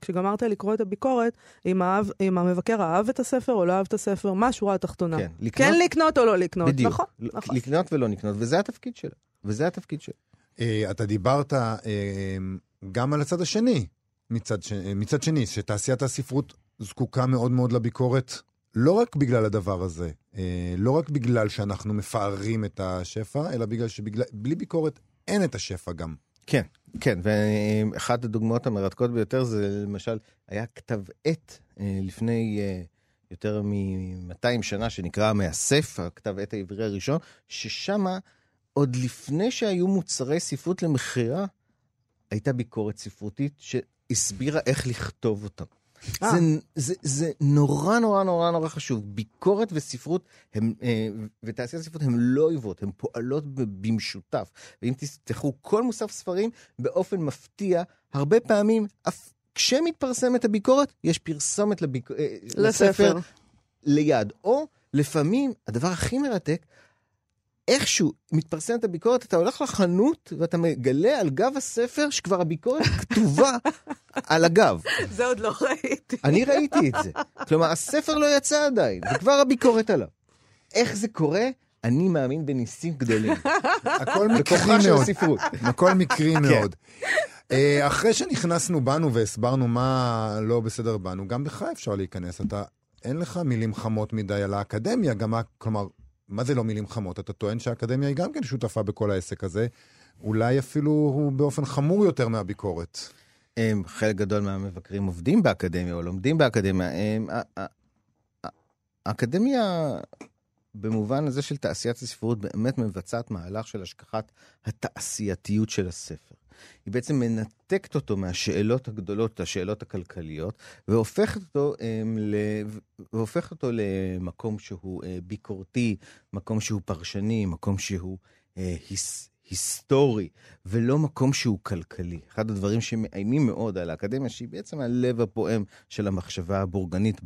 כשגמרת לקרוא את הביקורת, אם, האהב, אם המבקר אהב את הספר או לא אהב את הספר, מה השורה התחתונה? כן, לקנות- כן לקנות או לא לקנות, בדיוק. נכון, נכון. לקנות ולא לקנות, וזה התפקיד שלה. וזה התפקיד שלה. אה, אתה דיברת אה, גם על הצד השני, מצד, ש... אה, מצד שני, שתעשיית הספרות זקוקה מאוד מאוד לביקורת, לא רק בגלל הדבר הזה, אה, לא רק בגלל שאנחנו מפארים את השפע, אלא בגלל שבלי ביקורת אין את השפע גם. כן, כן, ואחת הדוגמאות המרתקות ביותר זה למשל, היה כתב עת אה, לפני אה, יותר מ-200 שנה שנקרא המאסף, הכתב עת העברי הראשון, ששם עוד לפני שהיו מוצרי ספרות למכירה, הייתה ביקורת ספרותית שהסבירה איך לכתוב אותם. אה. זה, זה, זה נורא נורא נורא נורא חשוב. ביקורת וספרות הם, אה, ותעשיית הספרות הן לא אויבות, הן פועלות במשותף. ואם תפתחו כל מוסף ספרים, באופן מפתיע, הרבה פעמים, אף כשמתפרסמת הביקורת, יש פרסומת לביק... אה, לספר לספר. ליד. או לפעמים, הדבר הכי מרתק, איכשהו מתפרסמת הביקורת, אתה הולך לחנות ואתה מגלה על גב הספר שכבר הביקורת כתובה על הגב. זה עוד לא ראיתי. אני ראיתי את זה. כלומר, הספר לא יצא עדיין, וכבר הביקורת עליו. איך זה קורה? אני מאמין בניסים גדולים. הכל מקרי מאוד. הכל מקרי מאוד. אה, אחרי שנכנסנו בנו והסברנו מה לא בסדר בנו, גם בך אפשר להיכנס. אתה, אין לך מילים חמות מדי על האקדמיה, גם, ה- כלומר, מה זה לא מילים חמות? אתה טוען שהאקדמיה היא גם כן שותפה בכל העסק הזה, אולי אפילו הוא באופן חמור יותר מהביקורת. הם, חלק גדול מהמבקרים עובדים באקדמיה או לומדים באקדמיה. הם, האקדמיה, במובן הזה של תעשיית הספרות, באמת מבצעת מהלך של השכחת התעשייתיות של הספר. היא בעצם מנתקת אותו מהשאלות הגדולות, השאלות הכלכליות, והופכת אותו, הם, ל... והופכת אותו למקום שהוא אה, ביקורתי, מקום שהוא פרשני, מקום שהוא אה, היס... היסטורי, ולא מקום שהוא כלכלי. אחד הדברים שמאיימים מאוד על האקדמיה, שהיא בעצם הלב הפועם של המחשבה הבורגנית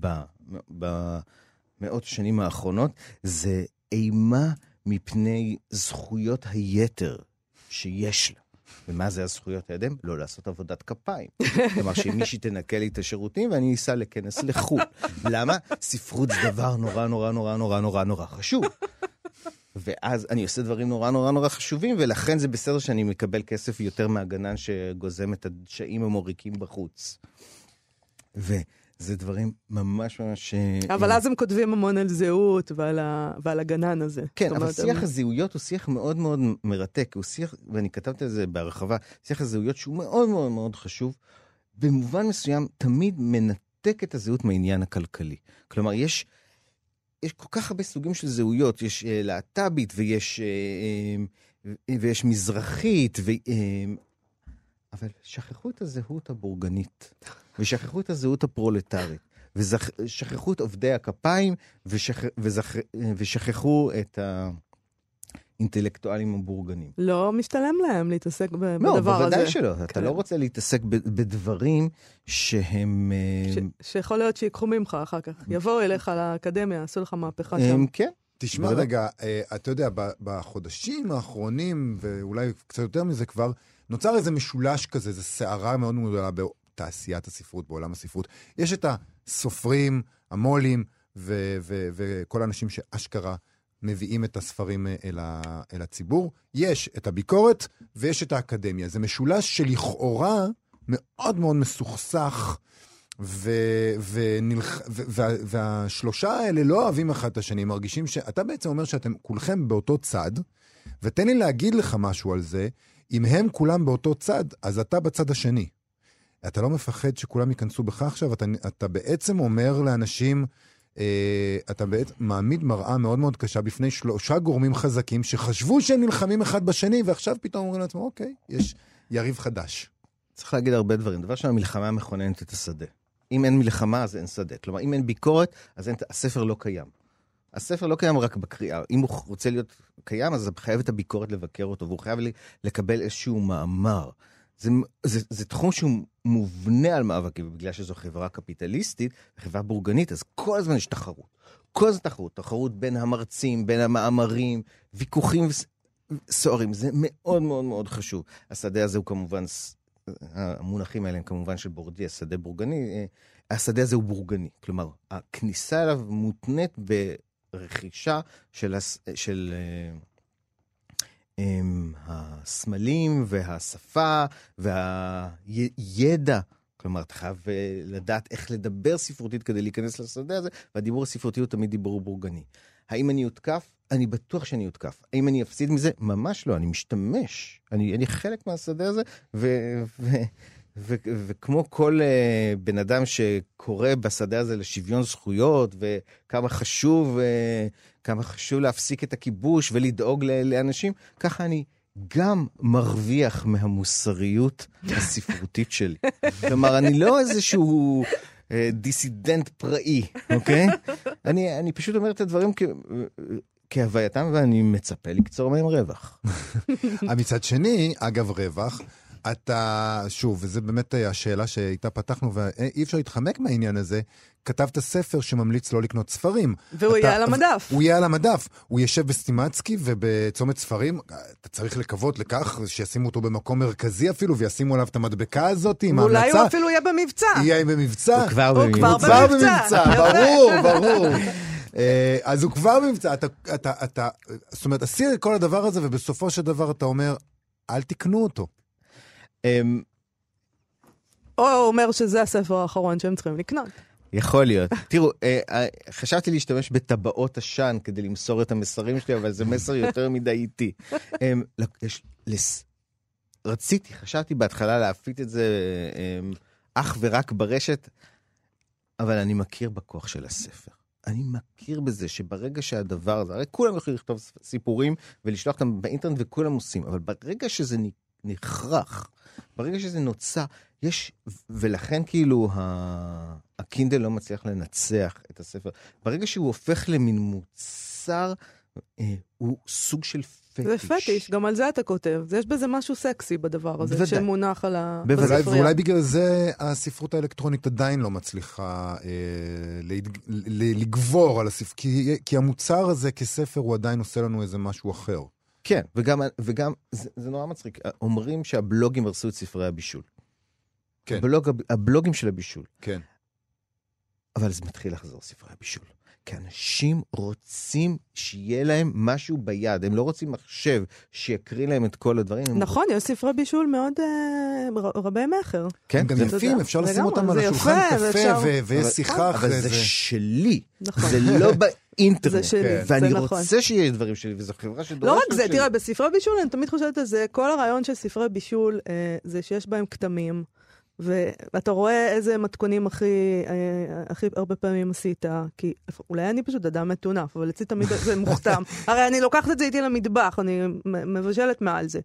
במאות השנים האחרונות, זה אימה מפני זכויות היתר שיש לה. ומה זה הזכויות הידם? לא לעשות עבודת כפיים. כלומר, שמישהי תנקה לי את השירותים ואני אסע לכנס לחו"ל. למה? ספרות זה דבר נורא נורא נורא נורא נורא נורא חשוב. ואז אני עושה דברים נורא נורא נורא חשובים, ולכן זה בסדר שאני מקבל כסף יותר מהגנן שגוזם את הדשאים המוריקים בחוץ. וזה דברים ממש ממש... אה, אבל אז הם כותבים המון על זהות ועל ה- ועל הגנן הזה. כן, אבל אומרת, שיח הם- הזהויות הוא שיח מאוד מאוד מרתק, הוא שיח, ואני כתבתי על זה בהרחבה, שיח הזהויות שהוא מאוד מאוד מאוד חשוב, במובן מסוים תמיד מנתק את הזהות מהעניין הכלכלי. כלומר, יש, יש כל כך הרבה סוגים של זהויות, יש אה, להט"בית ויש, אה, אה, ויש מזרחית, ו, אה, אבל שכחו את הזהות הבורגנית, ושכחו את הזהות הפרולטרית, ושכחו את עובדי הכפיים, ושכ, וזכ, ושכחו את האינטלקטואלים הבורגנים. לא משתלם להם להתעסק ב- לא, בדבר הזה. בוודאי שלא. אתה כן. לא רוצה להתעסק ב- בדברים שהם... אה, ש- שיכול להיות שיקחו ממך אחר כך. יבואו אליך לאקדמיה, יעשו לך מהפכה שם. הם כן. תשמע. רגע, אה, אתה יודע, בחודשים האחרונים, ואולי קצת יותר מזה כבר, נוצר איזה משולש כזה, זו סערה מאוד מאוד גדולה בתעשיית הספרות, בעולם הספרות. יש את הסופרים, המו"לים, ו- ו- וכל האנשים שאשכרה מביאים את הספרים אה, אל, ה- אל הציבור. יש את הביקורת ויש את האקדמיה. זה משולש שלכאורה מאוד מאוד מסוכסך. ו- ונלח... ו- וה- והשלושה האלה לא אוהבים אחד את השני, מרגישים שאתה בעצם אומר שאתם כולכם באותו צד, ותן לי להגיד לך משהו על זה, אם הם כולם באותו צד, אז אתה בצד השני. אתה לא מפחד שכולם ייכנסו בך עכשיו? אתה, אתה בעצם אומר לאנשים, אתה בעצם מעמיד מראה מאוד מאוד קשה בפני שלושה גורמים חזקים שחשבו שהם נלחמים אחד בשני, ועכשיו פתאום אומרים לעצמם, אוקיי, יש יריב חדש. צריך להגיד הרבה דברים. דבר ראשון, המלחמה מכוננת את השדה. אם אין מלחמה, אז אין שדה. כלומר, אם אין ביקורת, אז אין, הספר לא קיים. הספר לא קיים רק בקריאה. אם הוא רוצה להיות קיים, אז חייב את הביקורת לבקר אותו, והוא חייב לקבל איזשהו מאמר. זה, זה, זה תחום שהוא מובנה על מאבקים, ובגלל שזו חברה קפיטליסטית, חברה בורגנית, אז כל הזמן יש תחרות. כל הזמן תחרות. תחרות בין המרצים, בין המאמרים, ויכוחים סוערים. זה מאוד מאוד מאוד חשוב. השדה הזה הוא כמובן המונחים האלה הם כמובן של בורדי, השדה בורגני, אה, השדה הזה הוא בורגני. כלומר, הכניסה אליו מותנית ברכישה של, הס- של אה, הם, הסמלים והשפה והידע. כלומר, אתה חייב אה, לדעת איך לדבר ספרותית כדי להיכנס לשדה הזה, והדיבור הספרותי הוא תמיד דיבור בורגני. האם אני אותקף? אני בטוח שאני אותקף. האם אני אפסיד מזה? ממש לא, אני משתמש. אני, אני חלק מהשדה הזה, ו, ו, ו, וכמו כל uh, בן אדם שקורא בשדה הזה לשוויון זכויות, וכמה חשוב, uh, כמה חשוב להפסיק את הכיבוש ולדאוג ל- לאנשים, ככה אני גם מרוויח מהמוסריות הספרותית שלי. כלומר, אני לא איזשהו אה, דיסידנט פראי, אוקיי? אני, אני פשוט אומר את הדברים כ... כהווייתם, ואני מצפה לקצור מהם רווח. מצד שני, אגב רווח, אתה, שוב, וזו באמת השאלה שאיתה פתחנו, ואי אפשר להתחמק מהעניין הזה, כתבת ספר שממליץ לא לקנות ספרים. והוא אתה- יהיה על המדף. הוא יהיה על המדף. הוא יושב בסטימצקי ובצומת ספרים, אתה צריך לקוות לכך שישימו אותו במקום מרכזי אפילו, וישימו עליו את המדבקה הזאת עם ההמלצה. הוא אפילו יהיה במבצע. יהיה במבצע. הוא כבר הוא כבר הוא כבר במבצע. במבצע, ברור, ברור. אה, אז הוא כבר במבצע, אתה, אתה, אתה, זאת אומרת, הסיר את כל הדבר הזה, ובסופו של דבר אתה אומר, אל תקנו אותו. אמ, או אומר שזה הספר האחרון שהם צריכים לקנות. יכול להיות. תראו, אה, אה, חשבתי להשתמש בטבעות עשן כדי למסור את המסרים שלי, אבל זה מסר יותר מדי איטי. אמ, לס- רציתי, חשבתי בהתחלה להפיץ את זה אמ, אך ורק ברשת, אבל אני מכיר בכוח של הספר. אני מכיר בזה שברגע שהדבר הזה, הרי כולם יכולים לכתוב סיפורים ולשלוח אותם באינטרנט וכולם עושים, אבל ברגע שזה נכרח, ברגע שזה נוצר, יש, ולכן כאילו ה- הקינדל לא מצליח לנצח את הספר. ברגע שהוא הופך למין מוצר, אה, הוא סוג של פטיש. זה פטיש, גם על זה אתה כותב. יש בזה משהו סקסי בדבר הזה, בוודאי. שמונח על ה... בוודאי, ואולי, בספרייה. ואולי בגלל זה הספרות האלקטרונית עדיין לא מצליחה אה, להת, לגבור על הספר, כי, כי המוצר הזה כספר הוא עדיין עושה לנו איזה משהו אחר. כן, וגם, וגם זה, זה נורא מצחיק, אומרים שהבלוגים הרסו את ספרי הבישול. כן. הבלוג, הבלוגים של הבישול. כן. אבל זה מתחיל לחזור ספרי הבישול. כי אנשים רוצים שיהיה להם משהו ביד, הם לא רוצים מחשב שיקריא להם את כל הדברים. נכון, יש ספרי בישול מאוד אה, רבי מכר. כן, הם גם זה- יפים, אפשר לשים אותם על השולחן יפה, קפה, ויש אבל- שיחה אבל אחרי זה זה. שלי, נכון. זה לא באינטרנט. זה שלי, כן. זה ואני נכון. רוצה שיהיה דברים שלי, וזו חברה שדורשת... לא רק זה, שלי. תראה, בספרי בישול אני תמיד חושבת על זה, כל הרעיון של ספרי בישול אה, זה שיש בהם כתמים, ואתה רואה איזה מתכונים הכי, אה, הכי הרבה פעמים עשית, כי אולי אני פשוט אדם מטונף, אבל אצלי תמיד זה מוכתם. הרי אני לוקחת את זה איתי למטבח, אני מבשלת מעל זה.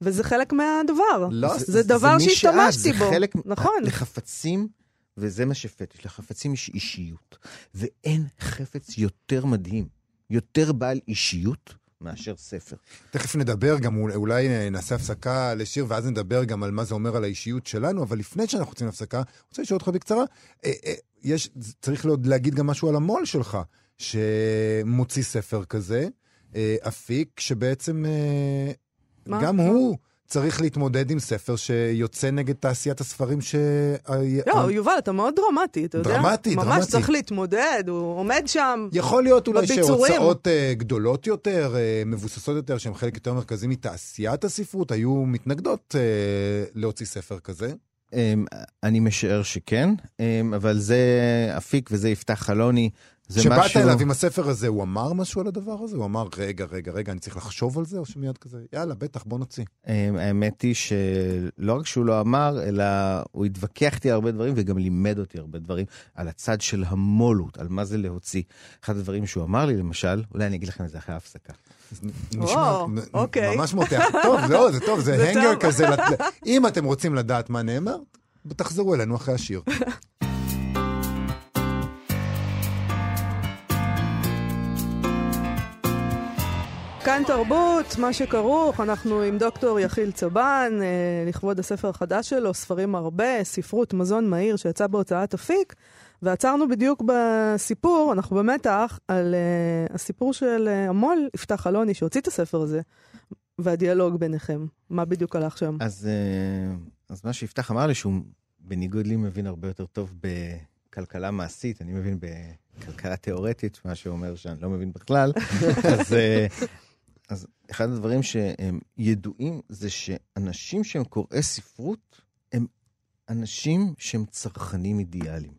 וזה חלק מהדבר. לא, זה, זה דבר מי שאת, שהשתמשתי זה בו. חלק, נכון. לחפצים, וזה מה שפטיש, לחפצים יש אישיות. ואין חפץ יותר מדהים, יותר בעל אישיות, מאשר ספר. תכף נדבר גם, אולי- אולי נעשה הפסקה לשיר, ואז נדבר גם על מה זה אומר על האישיות שלנו, אבל לפני שאנחנו יוצאים להפסקה, אני רוצה לשאול אותך בקצרה, אה, אה, יש, צריך עוד להגיד גם משהו על המו"ל שלך, שמוציא ספר כזה, אה, אפיק, שבעצם אה, מה? גם מה? הוא צריך להתמודד עם ספר שיוצא נגד תעשיית הספרים ש... לא, יובל, אתה מאוד דרמטי, אתה יודע? דרמטי, ממש דרמטי. צריך להתמודד, הוא עומד שם. יכול להיות אולי בביצורים. שהוצאות uh, גדולות יותר, uh, מבוססות יותר, שהן חלק יותר מרכזי מתעשיית הספרות, היו מתנגדות uh, להוציא ספר כזה. אמ, אני משער שכן, אמ, אבל זה אפיק וזה יפתח חלוני. כשבאת משהו... אליו עם הספר הזה, הוא אמר משהו על הדבר הזה? הוא אמר, רגע, רגע, רגע, אני צריך לחשוב על זה? או שמיד כזה, יאללה, בטח, בוא נוציא. אמ, האמת היא שלא רק שהוא לא אמר, אלא הוא התווכח איתי הרבה דברים וגם לימד אותי הרבה דברים על הצד של המו"לות, על מה זה להוציא. אחד הדברים שהוא אמר לי, למשל, אולי אני אגיד לכם את זה אחרי ההפסקה. נשמע, אוקיי. ממש מותח. טוב, לא, זה טוב, זה הנגר. כזה. אם אתם רוצים לדעת מה נאמר, תחזרו אלינו אחרי השיר. כאן תרבות, מה שכרוך, אנחנו עם דוקטור יחיל צבן, אה, לכבוד הספר החדש שלו, ספרים הרבה, ספרות מזון מהיר שיצא בהוצאת אפיק, ועצרנו בדיוק בסיפור, אנחנו במתח, על אה, הסיפור של אה, המו"ל יפתח אלוני, שהוציא את הספר הזה, והדיאלוג ביניכם. מה בדיוק הלך שם? אז, אה, אז מה שיפתח אמר לי שהוא בניגוד לי מבין הרבה יותר טוב בכלכלה מעשית, אני מבין בכלכלה תיאורטית, מה שאומר שאני לא מבין בכלל. אז, אז אחד הדברים שהם ידועים זה שאנשים שהם קוראי ספרות הם אנשים שהם צרכנים אידיאליים.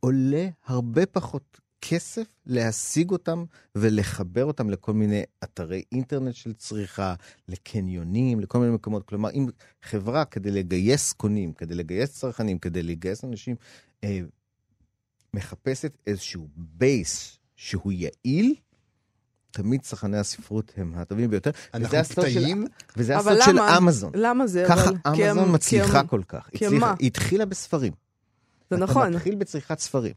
עולה הרבה פחות כסף להשיג אותם ולחבר אותם לכל מיני אתרי אינטרנט של צריכה, לקניונים, לכל מיני מקומות. כלומר, אם חברה כדי לגייס קונים, כדי לגייס צרכנים, כדי לגייס אנשים, אה, מחפשת איזשהו בייס שהוא יעיל, תמיד צרכני הספרות הם הטובים ביותר. אנחנו וזה הסוד של- קטעים, וזה הסוד של למה? אמזון. למה זה? ככה? כי אמזון כי מצליחה כל כך. כי? היא התחילה בספרים. זה אתה נכון. מתחיל בצריכת ספרים.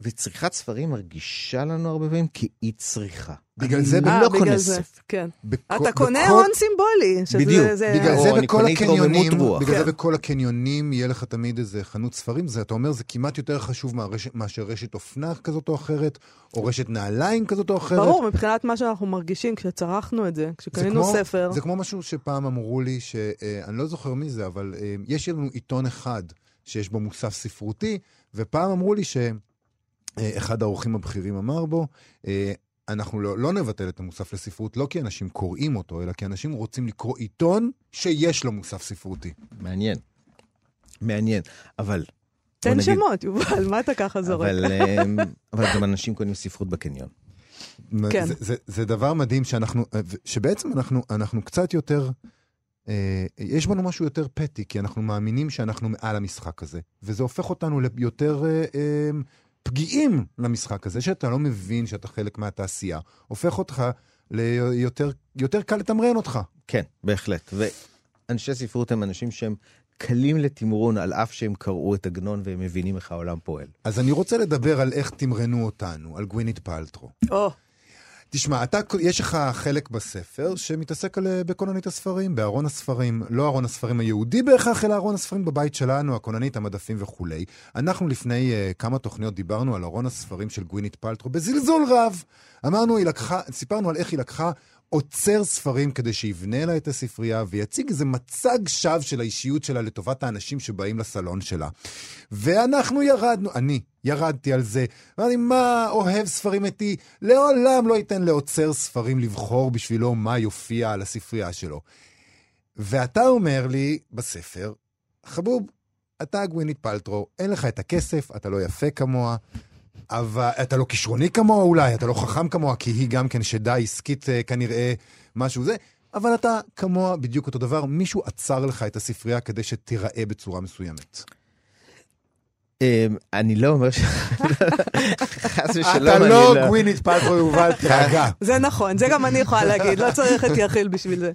וצריכת ספרים מרגישה לנו הרבה פעמים כאי צריכה. בגלל אני זה- לא אה, קונה בגלל זה, ספר. כן. בכ- אתה קונה בכל- הון סימבולי. שזה- בדיוק, זה- בגלל או זה אני בכל קונה הקניונים. בגלל כן. זה בכל הקניונים יהיה לך תמיד איזה חנות ספרים, זה אתה אומר זה כמעט יותר חשוב מהרשת- מאשר רשת אופנה כזאת או אחרת, או רשת נעליים כזאת או אחרת. ברור, מבחינת מה שאנחנו מרגישים כשצרכנו את זה, זה כשקנינו כמו- ספר. זה כמו משהו שפעם אמרו לי, שאני לא זוכר מי זה, אבל אה, יש לנו עיתון אחד שיש בו מוסף ספרותי, ופעם אמרו לי שאחד האורחים הבכירים אמר בו, אה, אנחנו לא, לא נבטל את המוסף לספרות, לא כי אנשים קוראים אותו, אלא כי אנשים רוצים לקרוא עיתון שיש לו מוסף ספרותי. מעניין. מעניין. אבל... תן נגיד- שמות, יובל, מה אתה ככה זורק? אבל, אמ, אבל גם אנשים קונים ספרות בקניון. כן. זה, זה, זה דבר מדהים שאנחנו, שבעצם אנחנו, אנחנו קצת יותר, אה, יש בנו משהו יותר פטי, כי אנחנו מאמינים שאנחנו מעל המשחק הזה, וזה הופך אותנו ליותר אה, אה, פגיעים למשחק הזה, שאתה לא מבין שאתה חלק מהתעשייה, הופך אותך ליותר יותר קל לתמרן אותך. כן, בהחלט. ואנשי ספרות הם אנשים שהם קלים לתמרון, על אף שהם קראו את עגנון והם מבינים איך העולם פועל. אז אני רוצה לדבר על איך תמרנו אותנו, על גווינית פלטרו. או, תשמע, אתה, יש לך חלק בספר שמתעסק על, אה, בכוננית הספרים, בארון הספרים, לא ארון הספרים היהודי בהכרח, אלא ארון הספרים בבית שלנו, הכוננית, המדפים וכולי. אנחנו לפני uh, כמה תוכניות דיברנו על ארון הספרים של גווינית פלטרו בזלזול רב. אמרנו, היא לקחה, סיפרנו על איך היא לקחה עוצר ספרים כדי שיבנה לה את הספרייה ויציג איזה מצג שווא של האישיות שלה לטובת האנשים שבאים לסלון שלה. ואנחנו ירדנו, אני ירדתי על זה, ואמרתי, מה אוהב ספרים איתי? לעולם לא ייתן לעוצר ספרים לבחור בשבילו מה יופיע על הספרייה שלו. ואתה אומר לי בספר, חבוב, אתה גווינית פלטרו, אין לך את הכסף, אתה לא יפה כמוה, אבל אתה לא כישרוני כמוה אולי, אתה לא חכם כמוה, כי היא גם כן שדה עסקית אה, כנראה משהו זה, אבל אתה כמוה בדיוק אותו דבר, מישהו עצר לך את הספרייה כדי שתיראה בצורה מסוימת. אמ, אני לא אומר ש... חס ושלום, אתה אני לא גווינית פלטרו יובל, תירגע. זה נכון, זה גם אני יכולה להגיד, לא צריך את יחיל בשביל זה.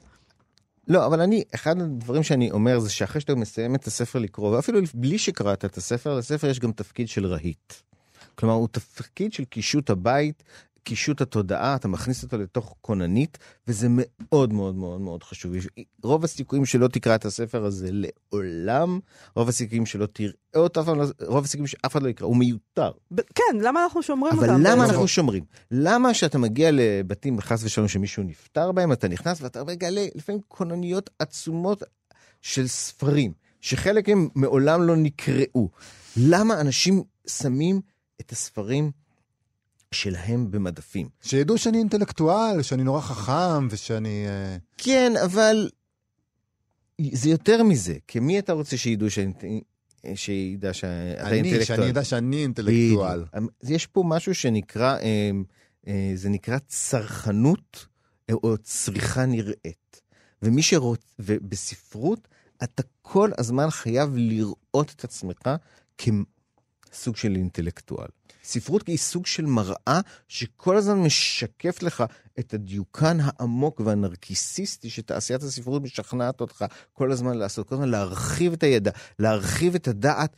לא, אבל אני, אחד הדברים שאני אומר זה שאחרי שאתה מסיים את הספר לקרוא, ואפילו בלי שקראת את הספר, לספר יש גם תפקיד של רהיט. כלומר, הוא תפקיד של קישוט הבית, קישוט התודעה, אתה מכניס אותו לתוך כוננית, וזה מאוד מאוד מאוד מאוד חשוב. רוב הסיכויים שלא תקרא את הספר הזה לעולם, רוב הסיכויים שלא תראה אותו, אף פעם לא- רוב הסיכויים שאף אחד לא יקרא, הוא מיותר. ב- כן, למה אנחנו שומרים אבל אותם? למה בעצם? אנחנו שומרים? למה כשאתה מגיע לבתים, חס ושלום, שמישהו נפטר בהם, אתה נכנס ואתה מגלה לפעמים כונניות עצומות של ספרים, שחלק מהם מעולם לא נקראו. למה אנשים שמים את הספרים שלהם במדפים? שידעו שאני אינטלקטואל, שאני נורא חכם, ושאני... אה, כן, אבל זה יותר מזה. כמי אתה רוצה שידעו שאינט... שידע שאתה אני, אינטלקטואל? שאני אדע שאני אינטלקטואל. בדיוק. יש פה משהו שנקרא, אה, אה, זה נקרא צרכנות אה, או צריכה נראית. ומי שרוצ... ובספרות אתה כל הזמן חייב לראות את עצמך כסוג של אינטלקטואל. ספרות היא סוג של מראה שכל הזמן משקף לך את הדיוקן העמוק והנרקיסיסטי שתעשיית הספרות משכנעת אותך כל הזמן לעשות, כל הזמן להרחיב את הידע, להרחיב את הדעת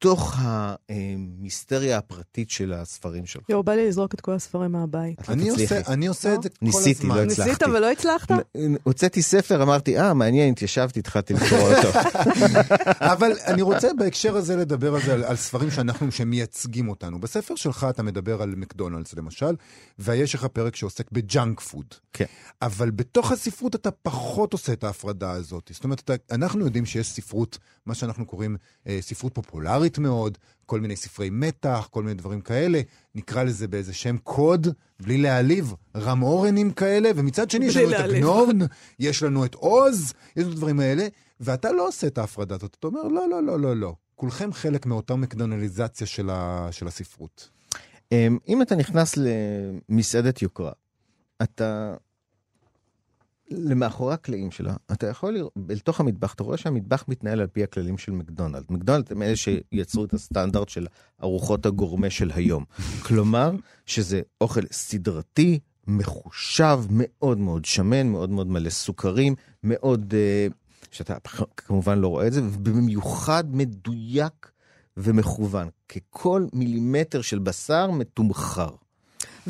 בתוך המיסטריה הפרטית של הספרים שלך. יואו, בא לי לזרוק את כל הספרים מהבית. אני. עושה- אני עושה את זה כל ניסיתי, הזמן. לא הצלחתי. ניסית ולא הצלחת? הוצאתי ספר, אמרתי, אה, מעניין, התיישבתי, התחלתי לקרוא אותו. אבל אני רוצה בהקשר הזה לדבר על זה, על, ספרים שאנחנו, שמייצגים אותנו. בספר שלך אתה מדבר על מקדונלדס למשל, ויש לך פרק שעוסק בג'אנק פוד. כן. אבל בתוך הספרות אתה פחות עושה את ההפרדה הזאת. זאת אומרת, אנחנו יודעים שיש ספרות, מה שאנחנו קוראים אה, ספרות פופולרית מאוד, כל מיני ספרי מתח, כל מיני דברים כאלה, נקרא לזה באיזה שם קוד, בלי להעליב, רם אורנים כאלה, ומצד שני יש לנו את. עגנון, יש לנו את עוז, יש לנו את הדברים האלה, ואתה לא עושה את ההפרדה הזאת, אתה אומר, לא, לא, לא, לא, לא. כולכם חלק מאותה מקדונליזציה של, ה, של הספרות. אמ, אם אתה נכנס למסעדת יוקרה, אתה... למאחורי הקלעים שלה, אתה יכול לראות, לתוך המטבח, אתה רואה שהמטבח מתנהל על פי הכללים של מקדונלד. מקדונלד הם אלה שיצרו את הסטנדרט של ארוחות הגורמה של היום. כלומר, שזה אוכל סדרתי, מחושב, מאוד מאוד שמן, מאוד מאוד מלא סוכרים, מאוד, אה, שאתה כמובן לא רואה את זה, ובמיוחד מדויק ומכוון. ככל מילימטר של בשר מתומחר.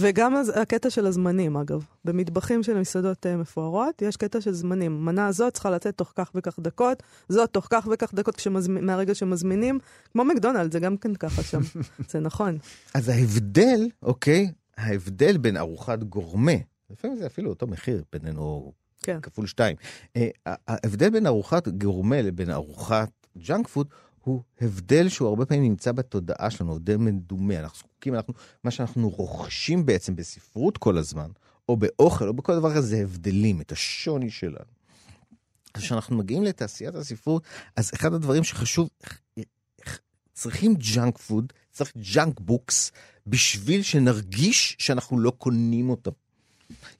וגם הקטע של הזמנים, אגב. במטבחים של מסעדות אה, מפוארות, יש קטע של זמנים. מנה הזאת צריכה לצאת תוך כך וכך דקות, זאת תוך כך וכך דקות כשמזמ... מהרגע שמזמינים. כמו מקדונלד, זה גם כן ככה שם. זה נכון. אז ההבדל, אוקיי, ההבדל בין ארוחת גורמה, לפעמים זה אפילו אותו מחיר בינינו, כן. כפול שתיים. אה, ההבדל בין ארוחת גורמה לבין ארוחת ג'אנק פוד, הוא הבדל שהוא הרבה פעמים נמצא בתודעה שלנו, הבדל מדומה. אנחנו זקוקים, אנחנו, מה שאנחנו רוכשים בעצם בספרות כל הזמן, או באוכל, או בכל דבר כזה, זה הבדלים, את השוני שלנו. אז כשאנחנו מגיעים לתעשיית הספרות, אז אחד הדברים שחשוב, צריכים ג'אנק פוד, צריך junk books, בשביל שנרגיש שאנחנו לא קונים אותם.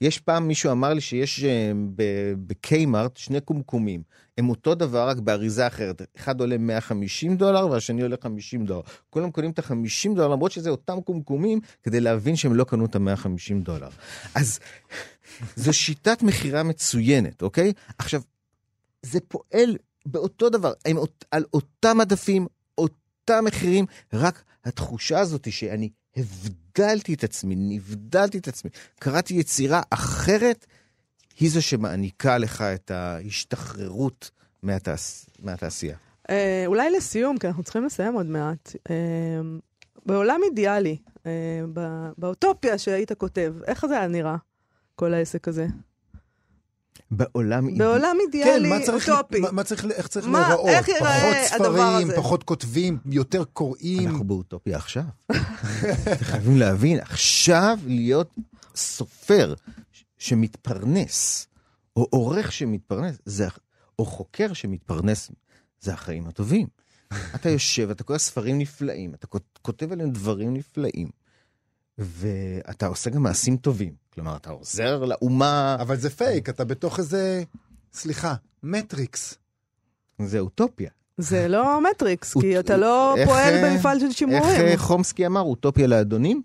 יש פעם מישהו אמר לי שיש אה, בקיימארט שני קומקומים. הם אותו דבר רק באריזה אחרת. אחד עולה 150 דולר והשני עולה 50 דולר. כולם קונים את ה-50 דולר למרות שזה אותם קומקומים כדי להבין שהם לא קנו את ה-150 דולר. אז זו שיטת מכירה מצוינת, אוקיי? עכשיו, זה פועל באותו דבר, הם על אותם מדפים, אותם מחירים, רק התחושה הזאת שאני הבדלתי את עצמי, נבדלתי את עצמי, קראתי יצירה אחרת, היא זו שמעניקה לך את ההשתחררות מהתעש... מהתעשייה. אה, אולי לסיום, כי אנחנו צריכים לסיים עוד מעט. אה, בעולם אידיאלי, אה, ב- באוטופיה שהיית כותב, איך זה היה נראה, כל העסק הזה? בעולם... אידי- בעולם כן, אידיאלי, מה צריך, אוטופי. מה, מה צריך, איך צריך מה- להיראות? איך ייראה פחות הדבר ספרים, הזה? פחות כותבים, יותר קוראים. אנחנו באוטופיה עכשיו. אתם חייבים להבין, עכשיו להיות סופר שמתפרנס, או עורך שמתפרנס, זה, או חוקר שמתפרנס, זה החיים הטובים. אתה יושב, אתה קורא ספרים נפלאים, אתה כות- כותב עליהם דברים נפלאים, ואתה עושה גם מעשים טובים. כלומר, אתה עוזר לאומה, אבל זה פייק, אתה בתוך איזה, סליחה, מטריקס. זה אוטופיה. זה לא מטריקס, כי אתה לא איך, פועל אה, במפעל של איך שימורים. אה, חומסקי אמר, אוטופיה לאדונים?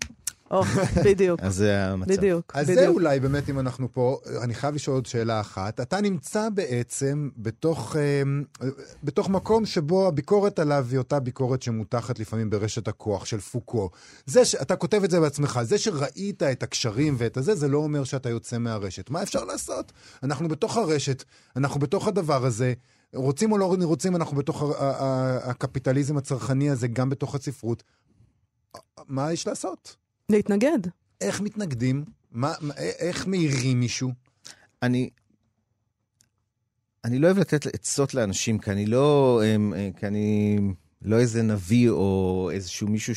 או, בדיוק, אז זה המצב. בדיוק, אז זה בדיוק. אולי באמת, אם אנחנו פה, אני חייב לשאול עוד שאלה אחת. אתה נמצא בעצם בתוך, אה, בתוך מקום שבו הביקורת עליו היא אותה ביקורת שמותחת לפעמים ברשת הכוח של פוקו. זה שאתה כותב את זה בעצמך, זה שראית את הקשרים ואת הזה, זה לא אומר שאתה יוצא מהרשת. מה אפשר לעשות? אנחנו בתוך הרשת, אנחנו בתוך הדבר הזה. רוצים או לא רוצים, אנחנו בתוך הקפיטליזם הצרכני הזה, גם בתוך הספרות. מה יש לעשות? להתנגד. איך מתנגדים? מה, מה, איך מעירים מישהו? אני... אני לא אוהב לתת עצות לאנשים, כי אני לא... אמ, אה, כי אני לא איזה נביא או איזשהו מישהו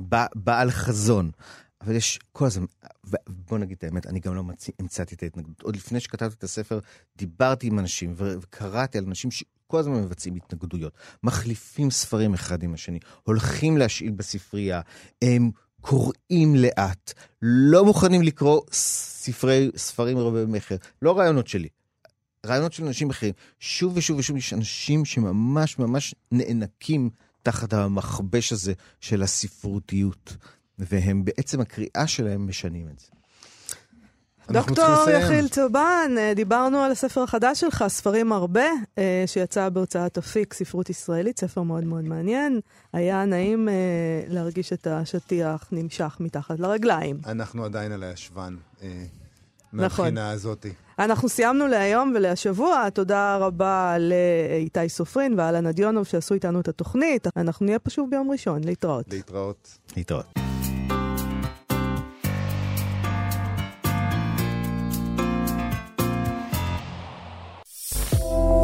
שבעל חזון. אבל יש כל הזמן, בוא נגיד את האמת, אני גם לא מצ... המצאתי את ההתנגדות. עוד לפני שכתבתי את הספר, דיברתי עם אנשים וקראתי על אנשים שכל הזמן מבצעים התנגדויות, מחליפים ספרים אחד עם השני, הולכים להשאיל בספרייה, הם קוראים לאט, לא מוכנים לקרוא ספרי, ספרים רבי מכר, לא רעיונות שלי, רעיונות של אנשים אחרים. שוב ושוב ושוב יש אנשים שממש ממש נאנקים תחת המכבש הזה של הספרותיות, והם בעצם הקריאה שלהם משנים את זה. דוקטור. יחיל צבן, אה, דיברנו על הספר החדש שלך, ספרים הרבה, אה, שיצא בהוצאת אפיק, ספרות ישראלית, ספר מאוד מאוד מעניין. היה נעים אה, להרגיש את השטיח נמשך מתחת לרגליים. אנחנו עדיין על הישבן, נכון. מהבחינה הזאתי. אנחנו סיימנו להיום ולהשבוע. תודה רבה לאיתי סופרין ואלנה דיונוב שעשו איתנו את התוכנית. אנחנו נהיה פה שוב ביום ראשון. להתראות. להתראות. להתראות.